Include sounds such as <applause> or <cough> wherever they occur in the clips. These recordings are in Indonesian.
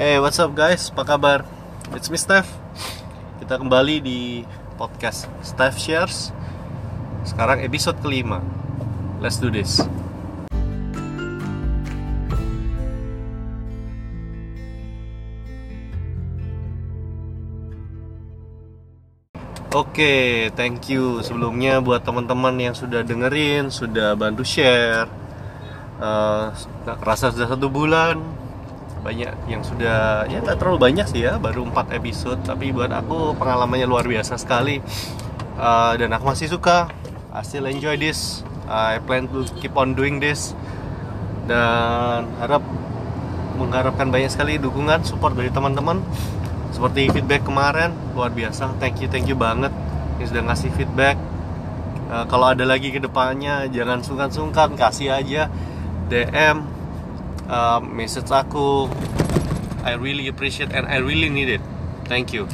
Hey, what's up guys? Apa kabar? It's me Steph. Kita kembali di podcast Steph Shares. Sekarang episode kelima. Let's do this. Oke, okay, thank you sebelumnya buat teman-teman yang sudah dengerin, sudah bantu share. Uh, rasa sudah satu bulan, banyak yang sudah ya tak terlalu banyak sih ya, baru 4 episode, tapi buat aku pengalamannya luar biasa sekali. Uh, dan aku masih suka, I still enjoy this. I plan to keep on doing this. Dan harap mengharapkan banyak sekali dukungan, support dari teman-teman. Seperti feedback kemarin luar biasa. Thank you thank you banget yang sudah ngasih feedback. Uh, kalau ada lagi ke depannya jangan sungkan-sungkan. Kasih aja DM uh, message aku. I really appreciate and I really need it. Thank you.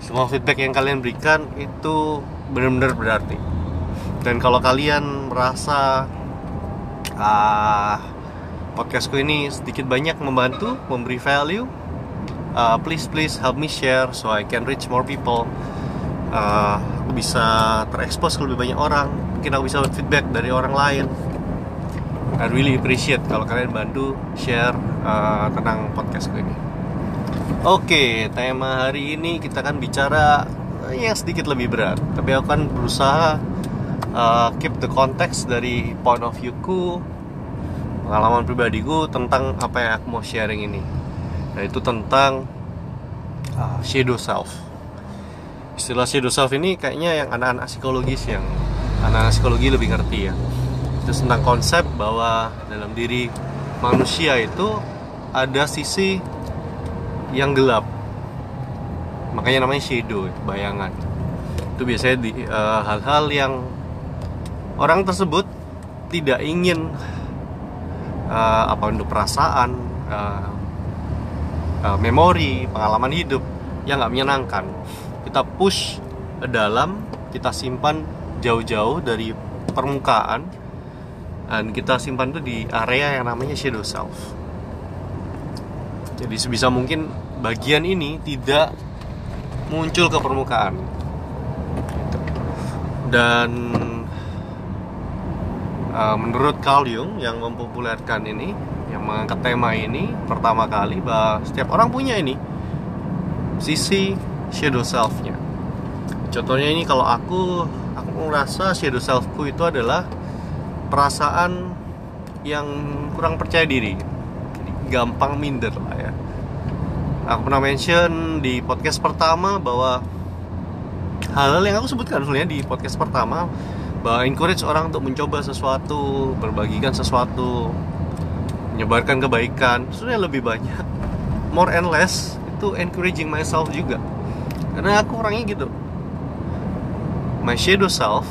Semua feedback yang kalian berikan itu benar-benar berarti. Dan kalau kalian merasa uh, podcastku ini sedikit banyak membantu memberi value uh, please please help me share so I can reach more people. Uh, aku bisa terekspos ke lebih banyak orang. Mungkin aku bisa feedback dari orang lain I really appreciate kalau kalian bantu share uh, tentang podcast gue ini oke okay, tema hari ini kita akan bicara uh, yang sedikit lebih berat tapi aku akan berusaha uh, keep the context dari point of view ku pengalaman pribadiku tentang apa yang aku mau sharing ini yaitu tentang uh, shadow self. Istilah shadow self ini kayaknya yang anak-anak psikologis yang anak-anak psikologi lebih ngerti ya. Itu tentang konsep bahwa dalam diri manusia itu ada sisi yang gelap. Makanya namanya shadow, bayangan. Itu biasanya di uh, hal-hal uh, yang orang tersebut tidak ingin uh, apa untuk perasaan uh, uh, memori, pengalaman hidup yang nggak menyenangkan. Kita push ke dalam, kita simpan jauh-jauh dari permukaan dan kita simpan itu di area yang namanya shadow self. Jadi sebisa mungkin bagian ini tidak muncul ke permukaan. Dan uh, menurut Carl Jung yang mempopulerkan ini yang mengangkat tema ini pertama kali bahwa setiap orang punya ini sisi shadow selfnya contohnya ini kalau aku aku merasa shadow selfku itu adalah perasaan yang kurang percaya diri. Jadi, gampang minder lah ya. Aku pernah mention di podcast pertama bahwa hal-hal yang aku sebutkan sebenarnya di podcast pertama bahwa encourage orang untuk mencoba sesuatu, berbagikan sesuatu, menyebarkan kebaikan sebenarnya lebih banyak more and less itu encouraging myself juga. Karena aku orangnya gitu. My shadow self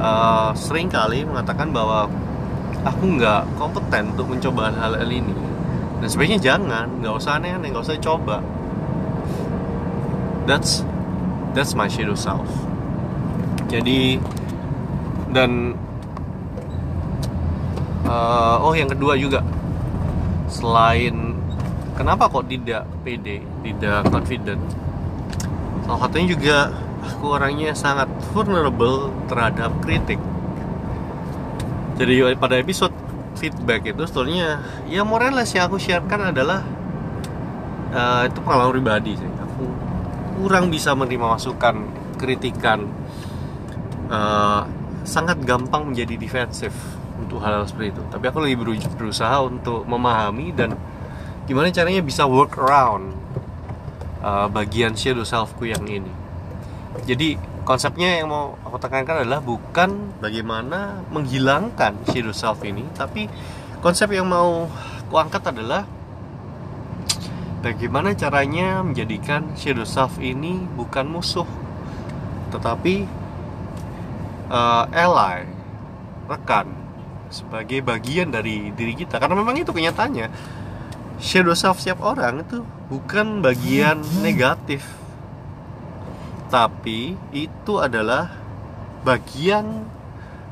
uh, sering kali mengatakan bahwa aku nggak kompeten untuk mencoba hal-hal ini. Dan sebaiknya jangan nggak usah aneh-aneh nggak usah coba. That's that's my shadow self. Jadi dan uh, oh yang kedua juga. Selain kenapa kok tidak pede tidak confident? Salah satunya juga aku orangnya sangat vulnerable terhadap kritik. Jadi pada episode feedback itu sebetulnya ya morales yang aku sharekan adalah uh, itu pengalaman pribadi sih. Aku kurang bisa menerima masukan kritikan uh, sangat gampang menjadi defensif untuk hal-hal seperti itu. Tapi aku lagi berusaha untuk memahami dan gimana caranya bisa work around uh, bagian shadow selfku yang ini jadi konsepnya yang mau aku tekankan adalah bukan bagaimana menghilangkan shadow self ini tapi konsep yang mau aku angkat adalah bagaimana caranya menjadikan shadow self ini bukan musuh tetapi uh, ally rekan sebagai bagian dari diri kita. Karena memang itu kenyataannya. Shadow self setiap orang itu bukan bagian negatif tapi itu adalah bagian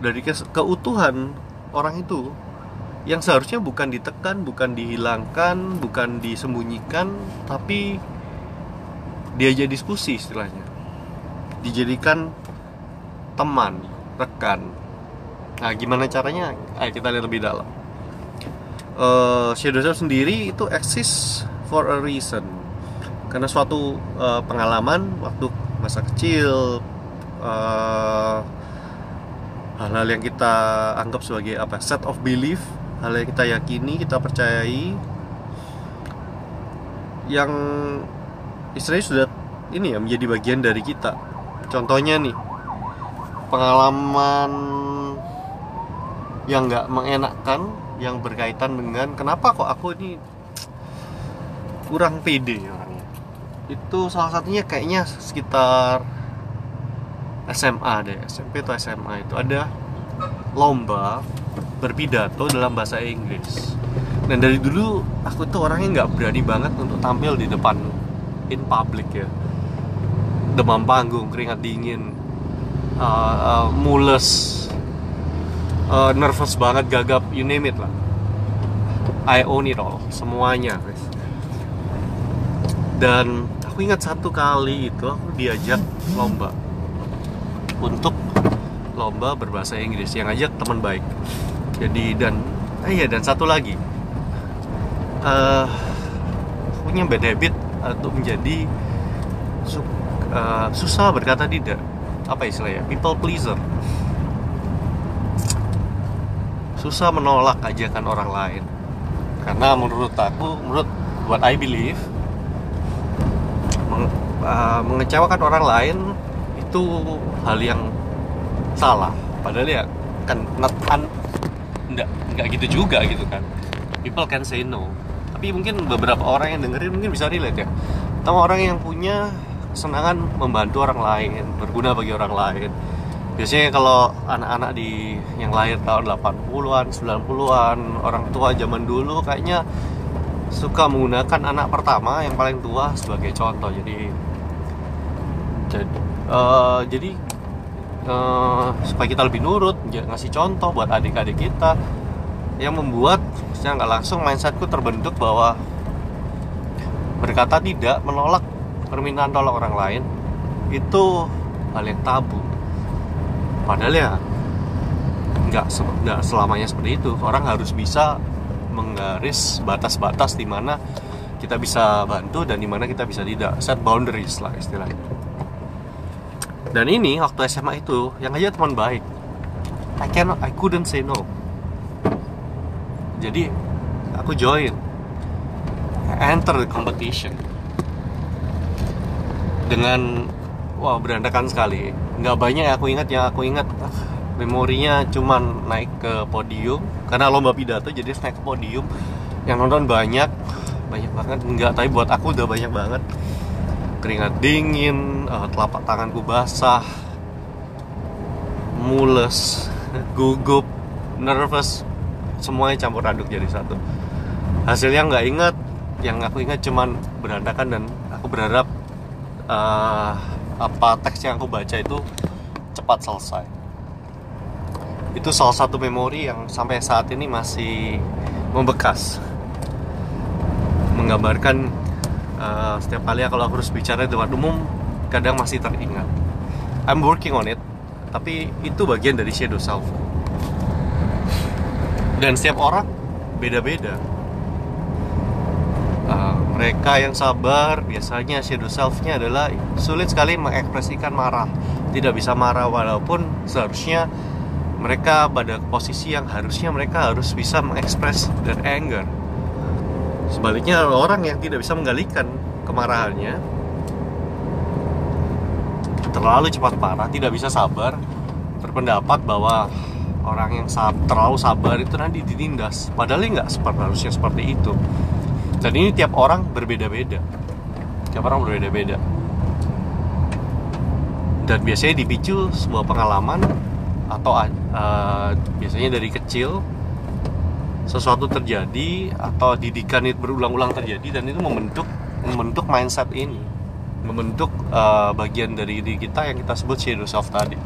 dari keutuhan orang itu yang seharusnya bukan ditekan, bukan dihilangkan, bukan disembunyikan, tapi diajak diskusi istilahnya. Dijadikan teman, rekan. Nah, gimana caranya? Ayo kita lihat lebih dalam. Uh, shadow self sendiri itu eksis for a reason. Karena suatu uh, pengalaman waktu masa kecil, uh, hal-hal yang kita anggap sebagai apa set of belief hal yang kita yakini kita percayai yang istilahnya sudah ini ya menjadi bagian dari kita. Contohnya nih pengalaman yang nggak mengenakkan yang berkaitan dengan kenapa kok aku ini kurang pede orangnya itu salah satunya kayaknya sekitar SMA deh SMP atau SMA itu ada lomba berpidato dalam bahasa Inggris. Dan dari dulu aku tuh orangnya nggak berani banget untuk tampil di depan in public ya. Demam panggung keringat dingin uh, uh, mules uh, nervous banget gagap you name it lah. I own it all semuanya guys dan aku ingat satu kali itu aku diajak lomba. Untuk lomba berbahasa Inggris yang ngajak teman baik. Jadi dan eh, iya dan satu lagi. Uh, punya bad habit untuk menjadi uh, susah berkata tidak. Apa istilahnya? People pleaser. Susah menolak ajakan orang lain. Karena menurut aku menurut what I believe uh, mengecewakan orang lain itu hal yang salah. Padahal ya kan not un, enggak enggak gitu juga gitu kan. People can say no. Tapi mungkin beberapa orang yang dengerin mungkin bisa relate ya. Sama orang yang punya kesenangan membantu orang lain berguna bagi orang lain. Biasanya kalau anak-anak di yang lahir tahun 80-an 90-an orang tua zaman dulu kayaknya suka menggunakan anak pertama yang paling tua sebagai contoh. Jadi jadi uh, jadi uh, supaya kita lebih nurut ngasih contoh buat adik-adik kita yang membuat secara nggak langsung mindsetku terbentuk bahwa berkata tidak menolak permintaan tolong orang lain itu hal yang tabu. Padahal ya nggak nggak selamanya seperti itu. Orang harus bisa menggaris batas-batas di mana kita bisa bantu dan di mana kita bisa tidak. Set boundaries lah istilahnya dan ini waktu SMA itu yang aja teman baik. I cannot I couldn't say no. Jadi aku join. Enter the competition. Dengan wah berandakan sekali. Nggak banyak aku ingat yang aku ingat ah, memorinya cuman naik ke podium. Karena lomba pidato jadi naik ke podium. Yang nonton banyak banyak banget. Nggak tapi buat aku udah banyak banget keringat dingin uh, telapak tanganku basah mules <laughs> gugup nervous semuanya campur aduk jadi satu. Hasilnya nggak ingat yang aku ingat cuman berantakan dan aku berharap uh, apa teks yang aku baca itu cepat selesai. Itu salah satu memori yang sampai saat ini masih membekas menggambarkan uh, setiap kali kalau aku harus bicara di tempat umum kadang masih teringat. I'm working on it tapi itu bagian dari shadow self. Dan setiap orang beda-beda. Uh, mereka yang sabar biasanya shadow selfnya adalah sulit sekali mengekspresikan marah. Tidak bisa marah walaupun seharusnya mereka pada posisi yang harusnya mereka harus bisa mengekspres dan anger Sebaliknya orang yang tidak bisa menggalikan kemarahannya terlalu cepat marah, tidak bisa sabar, berpendapat bahwa orang yang sab terlalu sabar itu nanti ditindas. Padahal nggak seperti harusnya seperti itu. Dan ini tiap orang berbeda-beda. Tiap orang berbeda-beda. Dan biasanya dipicu sebuah pengalaman atau uh, biasanya dari kecil sesuatu terjadi atau didikan itu berulang-ulang terjadi dan itu membentuk membentuk mindset ini. Membentuk uh, bagian dari diri kita yang kita sebut shadow self tadi.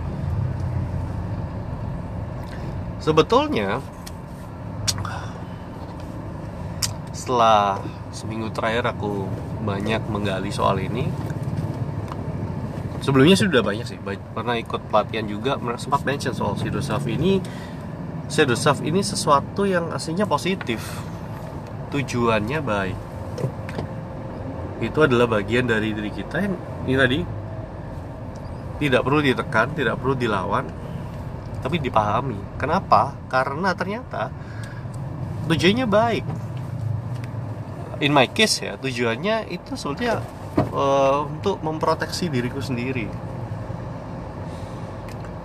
Sebetulnya setelah seminggu terakhir aku banyak menggali soal ini sebelumnya sudah banyak sih pernah ikut pelatihan juga sempat mention soal shadow self ini shadow self ini sesuatu yang aslinya positif tujuannya baik itu adalah bagian dari diri kita yang ini tadi tidak perlu ditekan, tidak perlu dilawan, tapi dipahami. Kenapa? Karena ternyata tujuannya baik. In my case ya, tujuannya itu sebetulnya uh, untuk memproteksi diriku sendiri.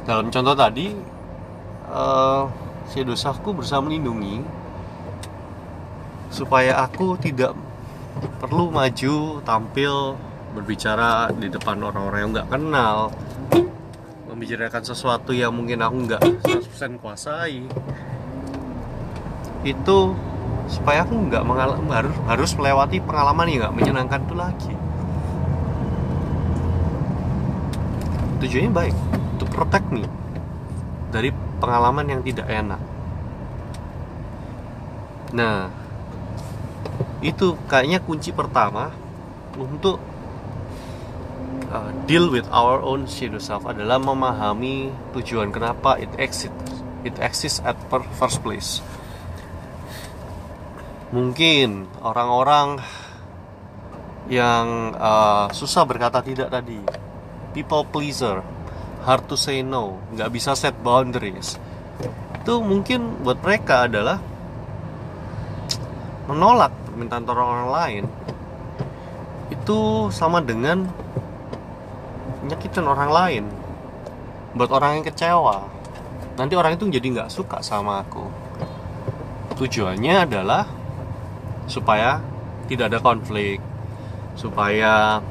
Dalam contoh tadi, uh, si dosaku berusaha melindungi supaya aku tidak perlu maju tampil berbicara di depan orang-orang yang nggak kenal membicarakan sesuatu yang mungkin aku nggak 100% kuasai. Itu supaya aku nggak harus harus melewati pengalaman yang nggak menyenangkan itu lagi. Tujuannya baik untuk protect me dari pengalaman yang tidak enak. Nah itu kayaknya kunci pertama untuk uh, deal with our own shadow self adalah memahami tujuan kenapa it exists it exists at first place. Mungkin orang-orang yang uh, susah berkata tidak tadi people pleaser hard to say no. Nggak bisa set boundaries. Itu mungkin buat mereka adalah menolak permintaan orang lain. Itu sama dengan nyakitin orang lain. Buat orang yang kecewa. Nanti orang itu jadi nggak suka sama aku. Tujuannya adalah supaya tidak ada konflik. Supaya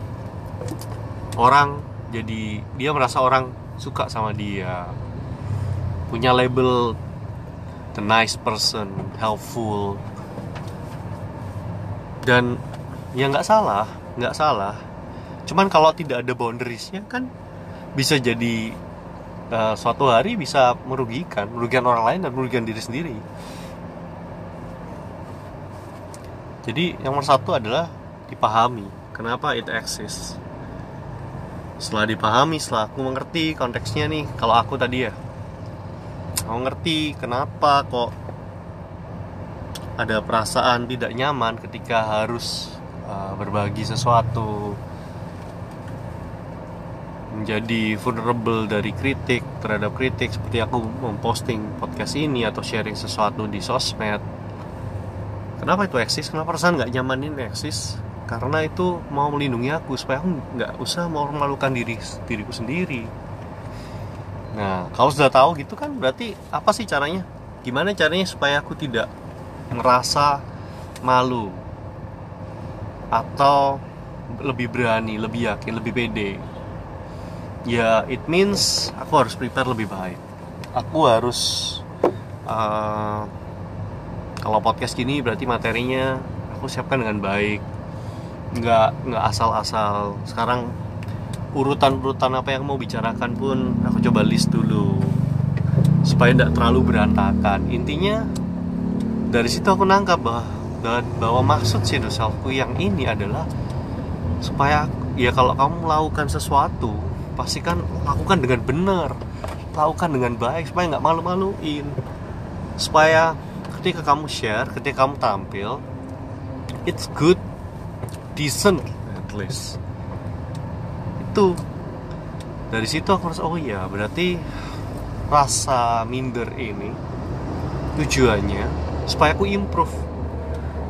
orang jadi dia merasa orang suka sama dia. Punya label the nice person helpful. Dan ya nggak salah nggak salah. Cuman kalau tidak ada boundariesnya kan bisa jadi uh, suatu hari bisa merugikan merugikan orang lain dan merugikan diri sendiri. Jadi yang nomor satu adalah dipahami kenapa it exists setelah dipahami setelah aku mengerti konteksnya nih kalau aku tadi ya aku ngerti kenapa kok ada perasaan tidak nyaman ketika harus uh, berbagi sesuatu menjadi vulnerable dari kritik terhadap kritik seperti aku memposting podcast ini atau sharing sesuatu di sosmed. Kenapa itu eksis? Kenapa perasaan nggak nyaman ini eksis karena itu mau melindungi aku supaya aku nggak usah mau memalukan diri diriku sendiri nah kalau sudah tahu gitu kan berarti apa sih caranya gimana caranya supaya aku tidak ngerasa malu atau lebih berani, lebih yakin, lebih pede. Ya, it means aku harus prepare lebih baik. Aku harus uh, kalau podcast gini berarti materinya aku siapkan dengan baik. Nggak nggak asal-asal. Sekarang urutan-urutan apa yang mau bicarakan pun aku coba list dulu supaya tidak terlalu berantakan. Intinya dari situ aku nangkap bahwa bahwa maksud shadow selfku yang ini adalah supaya ya kalau kamu melakukan sesuatu pastikan lakukan dengan benar lakukan dengan baik supaya nggak malu-maluin supaya ketika kamu share ketika kamu tampil it's good decent at least. Itu. Dari situ aku rasa oh iya berarti rasa minder ini tujuannya supaya aku improve.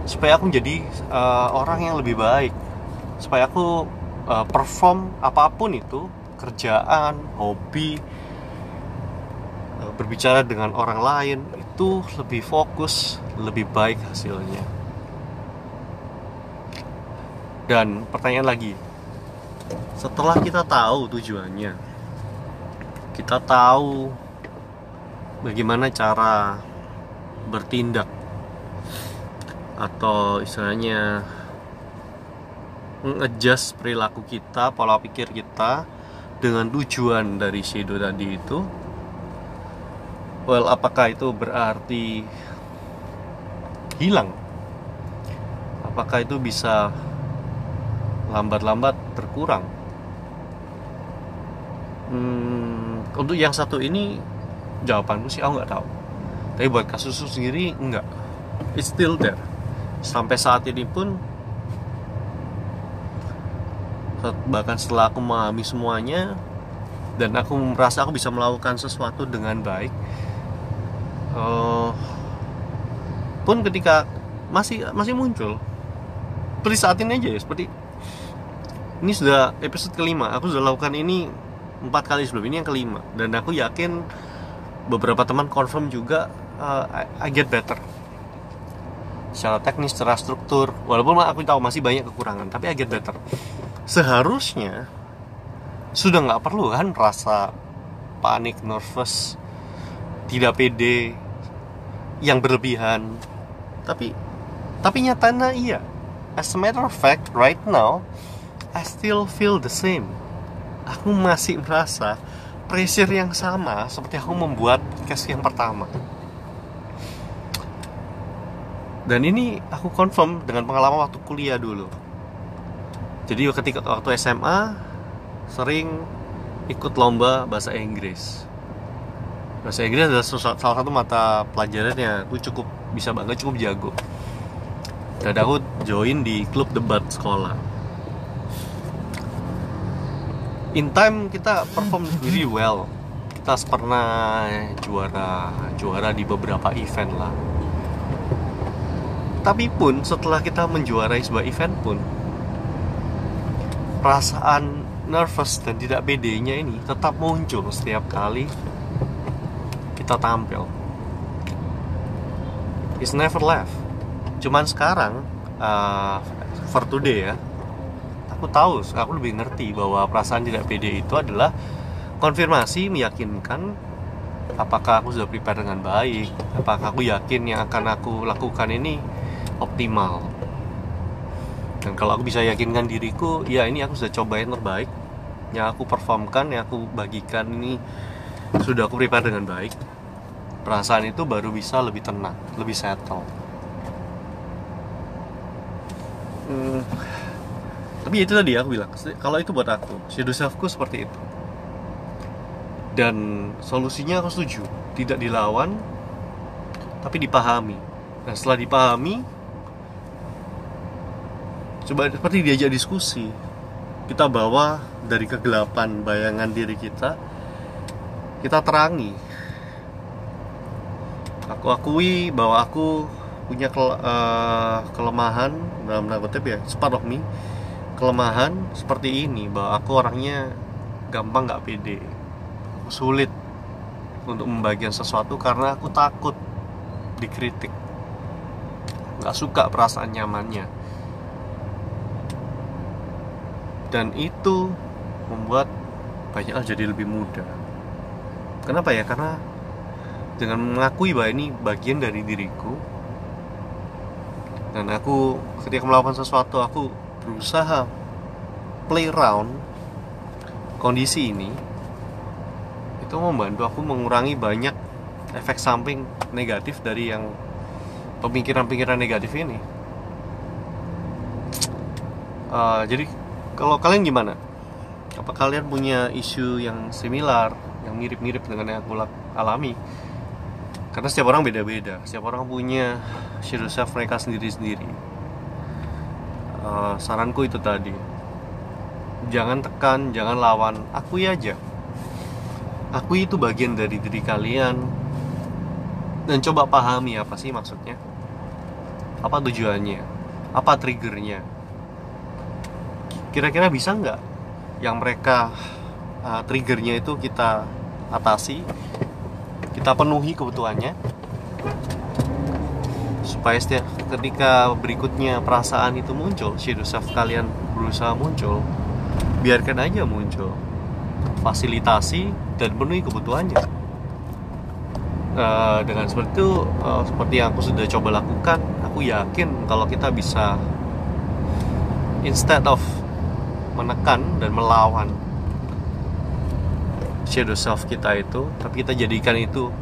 Supaya aku menjadi uh, orang yang lebih baik. Supaya aku uh, perform apa pun itu kerjaan hobi uh, berbicara dengan orang lain itu lebih fokus lebih baik hasilnya dan pertanyaan lagi. Setelah kita tahu tujuannya kita tahu bagaimana cara bertindak atau istilahnya mengadjust perilaku kita, pola pikir kita dengan tujuan dari shadow tadi itu. Well apakah itu berarti hilang? Apakah itu bisa lambat-lambat berkurang. Hmm, untuk yang satu ini jawabanku sih aku nggak tahu. Tapi buat kasus sendiri enggak it's still there. Sampai saat ini pun bahkan setelah aku memahami semuanya dan aku merasa aku bisa melakukan sesuatu dengan baik uh, pun ketika masih masih muncul seperti saat ini aja ya seperti ini sudah episode kelima. Aku sudah lakukan ini empat kali sebelum. Ini yang kelima. Dan aku yakin beberapa teman confirm juga uh, I, I get better. Secara teknis, secara struktur. Walaupun aku tahu masih banyak kekurangan tapi I get better. Seharusnya sudah nggak perlu kan rasa panik, nervous tidak pede yang berlebihan. Tapi tapi nyatanya iya. As a matter of fact right now I still feel the same. Aku masih merasa pressure yang sama seperti aku membuat case yang pertama. Dan ini aku confirm dengan pengalaman waktu kuliah dulu. Jadi ketika waktu SMA sering ikut lomba bahasa Inggris. Bahasa Inggris adalah salah satu mata pelajaran yang aku cukup bisa banget cukup jago. Dan aku join di klub debat sekolah in time kita perform really well. Kita pernah juara juara di beberapa event lah. Tapi pun setelah kita menjuarai sebuah event pun perasaan nervous dan tidak bedanya ini tetap muncul setiap kali kita tampil. It's never left. Cuman sekarang uh, for today ya aku tahu aku lebih ngerti bahwa perasaan tidak pede itu adalah konfirmasi meyakinkan apakah aku sudah prepare dengan baik apakah aku yakin yang akan aku lakukan ini optimal. Dan kalau aku bisa yakinkan diriku ya ini aku sudah coba yang terbaik yang aku performkan yang aku bagikan ini sudah aku prepare dengan baik perasaan itu baru bisa lebih tenang lebih settle. Hmm, tapi itu tadi aku bilang kalau itu buat aku shadow selfku seperti itu. Dan solusinya aku setuju tidak dilawan tapi dipahami. Dan setelah dipahami coba seperti diajak diskusi kita bawa dari kegelapan bayangan diri kita kita terangi. Aku akui bahwa aku punya uh, kelemahan dalam tanda kutip ya part of me kelemahan seperti ini bahwa aku orangnya gampang nggak pede. Sulit untuk membagikan sesuatu karena aku takut dikritik. Nggak suka perasaan nyamannya. Dan itu membuat banyak hal jadi lebih mudah. Kenapa ya? Karena dengan mengakui bahwa ini bagian dari diriku dan aku ketika melakukan sesuatu aku berusaha play around kondisi ini itu membantu aku mengurangi banyak efek samping negatif dari yang pemikiran-pemikiran negatif ini. Uh, jadi kalau kalian gimana? Apa kalian punya isu yang similar yang mirip-mirip dengan yang aku alami? Karena setiap orang beda-beda. Setiap orang punya shadow self mereka sendiri-sendiri uh, saranku itu tadi. Jangan tekan jangan lawan. Akui aja. Akui itu bagian dari diri kalian. Dan coba pahami apa sih maksudnya. Apa tujuannya? Apa triggernya? Kira-kira bisa nggak yang mereka uh, triggernya itu kita atasi kita penuhi kebutuhannya supaya setiap ketika berikutnya perasaan itu muncul shadow self kalian berusaha muncul biarkan aja muncul. Fasilitasi dan penuhi kebutuhannya. Uh, dengan seperti itu uh, seperti yang aku sudah coba lakukan aku yakin kalau kita bisa instead of menekan dan melawan shadow self kita itu tapi kita jadikan itu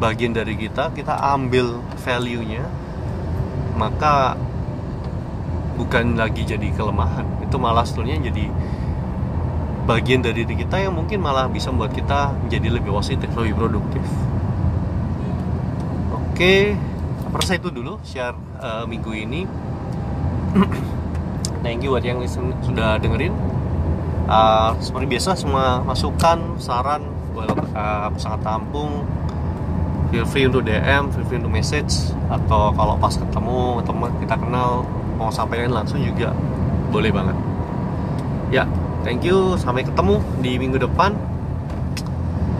bagian dari kita kita ambil value nya maka bukan lagi jadi kelemahan. Itu malah sebetulnya jadi bagian dari diri kita yang mungkin malah bisa membuat kita menjadi lebih positif lebih produktif. Oke perasa itu dulu share uh, minggu ini. <clears throat> Thank you buat yang sudah dengerin. Uh, seperti biasa semua masukan saran uh, sangat tampung feel free untuk DM, feel free untuk message atau kalau pas ketemu teman kita kenal mau sampaikan langsung juga boleh banget. Ya, thank you. Sampai ketemu di minggu depan.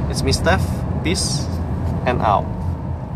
It's me Steph. Peace and out.